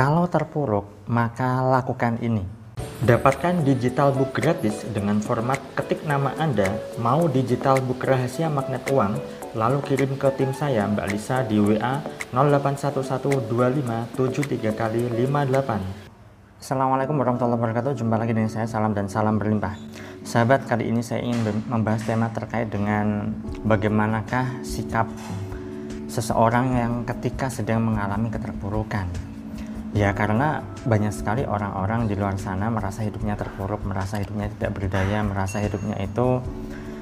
Kalau terpuruk, maka lakukan ini. Dapatkan digital book gratis dengan format ketik nama Anda, mau digital book rahasia magnet uang, lalu kirim ke tim saya Mbak Lisa di WA 08112573 kali 58. Assalamualaikum warahmatullahi wabarakatuh. Jumpa lagi dengan saya Salam dan salam berlimpah. Sahabat, kali ini saya ingin membahas tema terkait dengan bagaimanakah sikap seseorang yang ketika sedang mengalami keterpurukan. Ya karena banyak sekali orang-orang di luar sana merasa hidupnya terpuruk, merasa hidupnya tidak berdaya, merasa hidupnya itu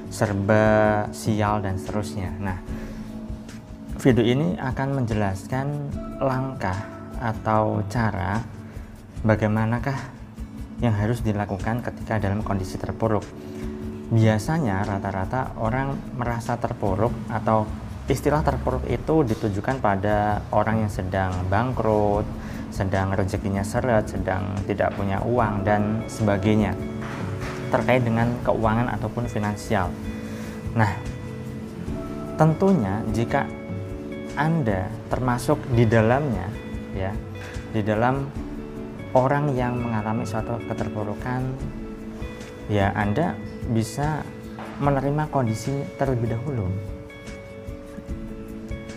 serba sial dan seterusnya. Nah, video ini akan menjelaskan langkah atau cara bagaimanakah yang harus dilakukan ketika dalam kondisi terpuruk. Biasanya rata-rata orang merasa terpuruk atau istilah terpuruk itu ditujukan pada orang yang sedang bangkrut, sedang rezekinya seret, sedang tidak punya uang dan sebagainya terkait dengan keuangan ataupun finansial. Nah, tentunya jika Anda termasuk di dalamnya ya, di dalam orang yang mengalami suatu keterpurukan ya Anda bisa menerima kondisi terlebih dahulu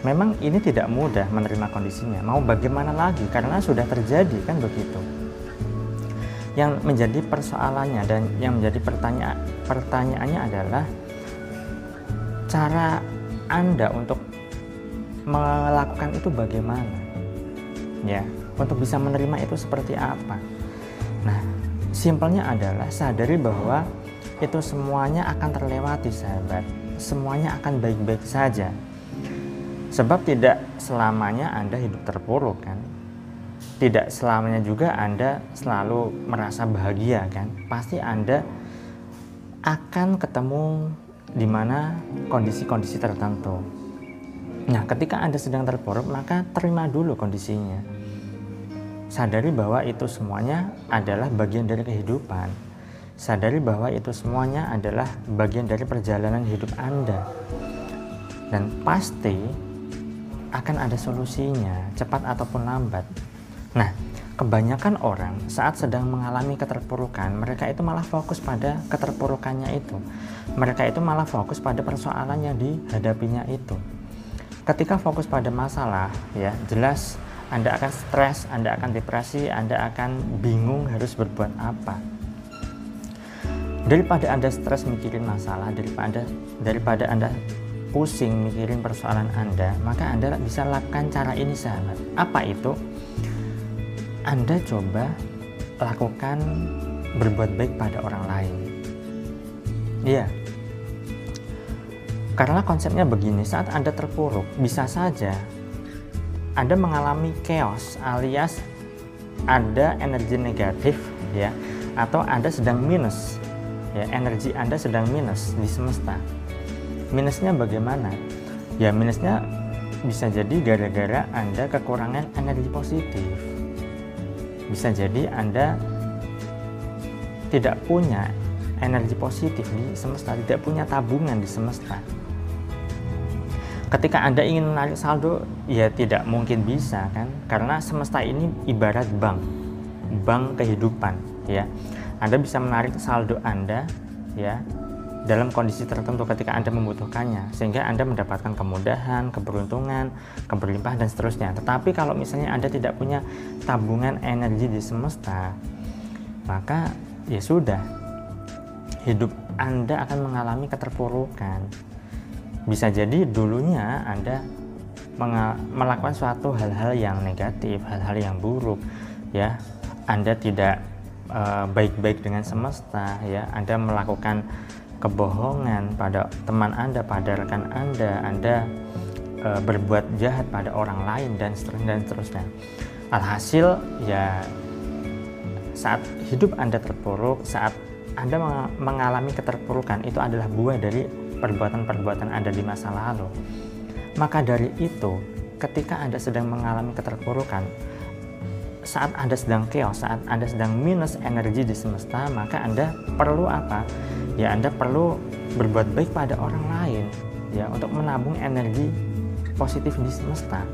memang ini tidak mudah menerima kondisinya mau bagaimana lagi karena sudah terjadi kan begitu yang menjadi persoalannya dan yang menjadi pertanyaan pertanyaannya adalah cara Anda untuk melakukan itu bagaimana ya untuk bisa menerima itu seperti apa. Nah, simpelnya adalah sadari bahwa itu semuanya akan terlewati, sahabat. Semuanya akan baik-baik saja. Sebab tidak selamanya Anda hidup terpuruk kan. Tidak selamanya juga Anda selalu merasa bahagia kan. Pasti Anda akan ketemu di mana kondisi-kondisi tertentu. Nah, ketika Anda sedang terpuruk, maka terima dulu kondisinya sadari bahwa itu semuanya adalah bagian dari kehidupan. Sadari bahwa itu semuanya adalah bagian dari perjalanan hidup Anda. Dan pasti akan ada solusinya, cepat ataupun lambat. Nah, kebanyakan orang saat sedang mengalami keterpurukan, mereka itu malah fokus pada keterpurukannya itu. Mereka itu malah fokus pada persoalan yang dihadapinya itu. Ketika fokus pada masalah, ya jelas anda akan stres, Anda akan depresi, Anda akan bingung harus berbuat apa. Daripada Anda stres mikirin masalah, daripada daripada Anda pusing mikirin persoalan Anda, maka Anda bisa lakukan cara ini sahabat. Apa itu? Anda coba lakukan berbuat baik pada orang lain. Iya. Karena konsepnya begini, saat Anda terpuruk, bisa saja anda mengalami chaos alias ada energi negatif ya atau Anda sedang minus ya energi Anda sedang minus di semesta. Minusnya bagaimana? Ya minusnya bisa jadi gara-gara Anda kekurangan energi positif. Bisa jadi Anda tidak punya energi positif di semesta, tidak punya tabungan di semesta ketika Anda ingin menarik saldo ya tidak mungkin bisa kan karena semesta ini ibarat bank bank kehidupan ya Anda bisa menarik saldo Anda ya dalam kondisi tertentu ketika Anda membutuhkannya sehingga Anda mendapatkan kemudahan, keberuntungan, keberlimpahan dan seterusnya. Tetapi kalau misalnya Anda tidak punya tabungan energi di semesta, maka ya sudah hidup Anda akan mengalami keterpurukan bisa jadi dulunya Anda melakukan suatu hal-hal yang negatif, hal-hal yang buruk, ya. Anda tidak eh, baik-baik uh, dengan semesta, ya. Anda melakukan kebohongan pada teman Anda, pada rekan Anda, Anda uh, berbuat jahat pada orang lain dan seterusnya dan seterusnya. Alhasil ya saat hidup Anda terpuruk, saat Anda mengalami keterpurukan itu adalah buah dari perbuatan-perbuatan Anda di masa lalu. Maka dari itu, ketika Anda sedang mengalami keterpurukan, saat Anda sedang chaos, saat Anda sedang minus energi di semesta, maka Anda perlu apa? Ya, Anda perlu berbuat baik pada orang lain, ya, untuk menabung energi positif di semesta.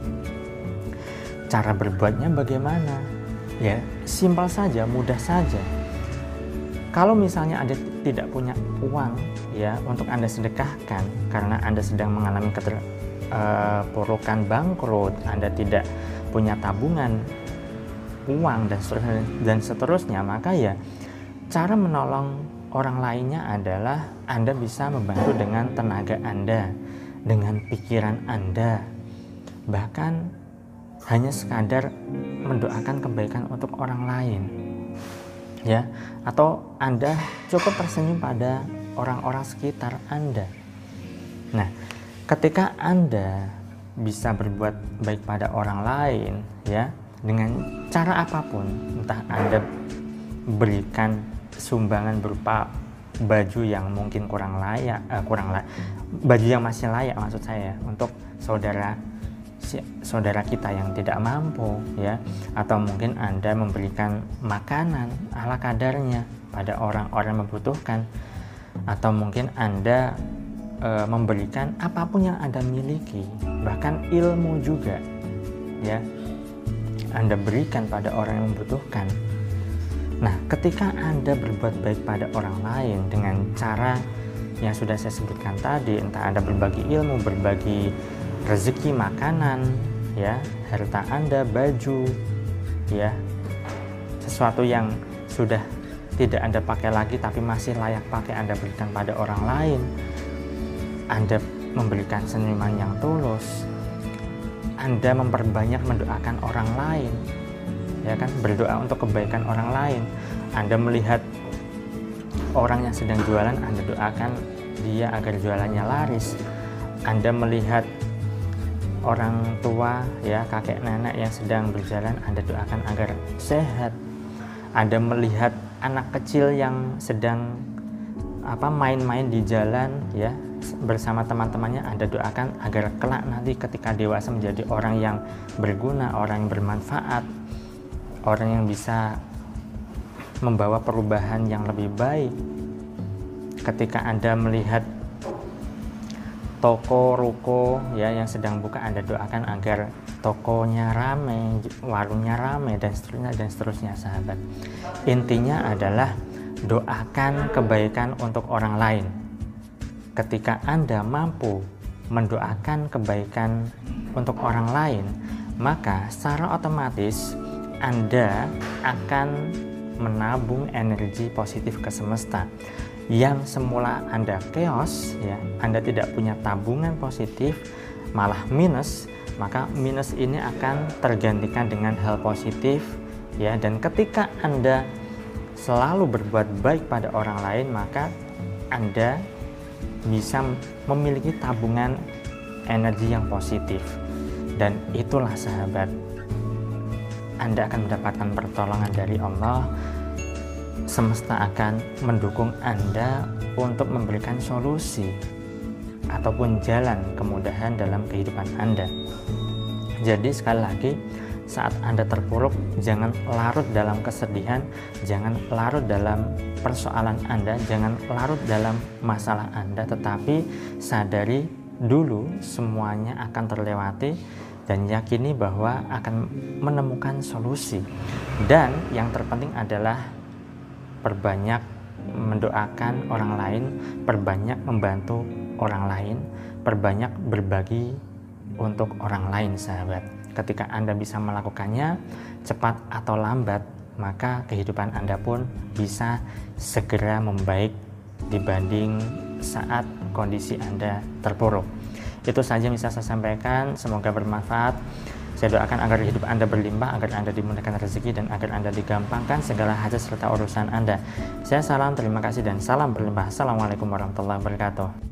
Cara berbuatnya bagaimana? Ya, simpel saja, mudah saja. Kalau misalnya Anda tidak punya uang ya untuk Anda sedekahkan karena Anda sedang mengalami keterpurukan uh, bangkrut, Anda tidak punya tabungan uang dan seterusnya, dan seterusnya, maka ya cara menolong orang lainnya adalah Anda bisa membantu dengan tenaga Anda, dengan pikiran Anda. Bahkan hanya sekadar mendoakan kebaikan untuk orang lain. Ya, atau Anda cukup tersenyum pada orang-orang sekitar Anda. Nah, ketika Anda bisa berbuat baik pada orang lain, ya, dengan cara apa pun, entah Anda berikan sumbangan berupa baju yang mungkin kurang layak, uh, kurang layak, baju yang masih layak maksud saya untuk saudara saudara kita yang tidak mampu ya. Atau mungkin Anda memberikan makanan ala kadarnya pada orang-orang membutuhkan. Atau mungkin Anda e, memberikan apa pun yang Anda miliki bahkan ilmu juga ya Anda berikan pada orang yang membutuhkan Nah, ketika Anda berbuat baik pada orang lain dengan cara yang sudah saya sebutkan tadi, entah Anda berbagi ilmu, berbagi rezeki makanan, ya, harta Anda, baju, ya, sesuatu yang sudah tidak Anda pakai lagi tapi masih layak pakai Anda berikan pada orang lain. Anda memberikan senyuman yang tulus. Anda memperbanyak mendoakan orang lain ya kan? Berdoa untuk kebaikan orang lain. Anda melihat orang yang sedang jualan Anda doakan dia agar jualannya laris. Anda melihat orang tua ya kakek nenek yang sedang berjalan Anda doakan agar sehat. Anda melihat anak kecil yang sedang apa main-main di jalan ya bersama teman-temannya Anda doakan agar kelak nanti ketika dewasa menjadi orang yang berguna, orang yang bermanfaat, orang yang bisa membawa perubahan yang lebih baik ketika Anda melihat toko ruko ya yang sedang buka Anda doakan agar tokonya rame, warungnya rame dan seterusnya dan seterusnya sahabat. Intinya adalah doakan kebaikan untuk orang lain. Ketika Anda mampu mendoakan kebaikan untuk orang lain, maka secara otomatis anda akan menabung energi positif ke semesta yang semula Anda chaos ya, Anda tidak punya tabungan positif malah minus, maka minus ini akan tergantikan dengan hal positif ya dan ketika Anda selalu berbuat baik pada orang lain maka Anda bisa memiliki tabungan energi yang positif dan itulah sahabat anda akan mendapatkan pertolongan dari Allah. Semesta akan mendukung Anda untuk memberikan solusi ataupun jalan kemudahan dalam kehidupan Anda. Jadi, sekali lagi, saat Anda terpuruk, jangan larut dalam kesedihan, jangan larut dalam persoalan Anda, jangan larut dalam masalah Anda, tetapi sadari dulu semuanya akan terlewati dan yakini bahwa akan menemukan solusi. Dan yang terpenting adalah perbanyak mendoakan orang lain, perbanyak membantu orang lain, perbanyak berbagi untuk orang lain, sahabat. Ketika Anda bisa melakukannya cepat atau lambat, maka kehidupan Anda pun bisa segera membaik dibanding saat kondisi Anda terpuruk. Itu saja yang bisa saya sampaikan. Semoga bermanfaat. Saya doakan agar hidup Anda berlimpah, agar Anda dimudahkan rezeki, dan agar Anda digampangkan segala hajat serta urusan Anda. Saya salam, terima kasih, dan salam berlimpah. Assalamualaikum warahmatullahi wabarakatuh.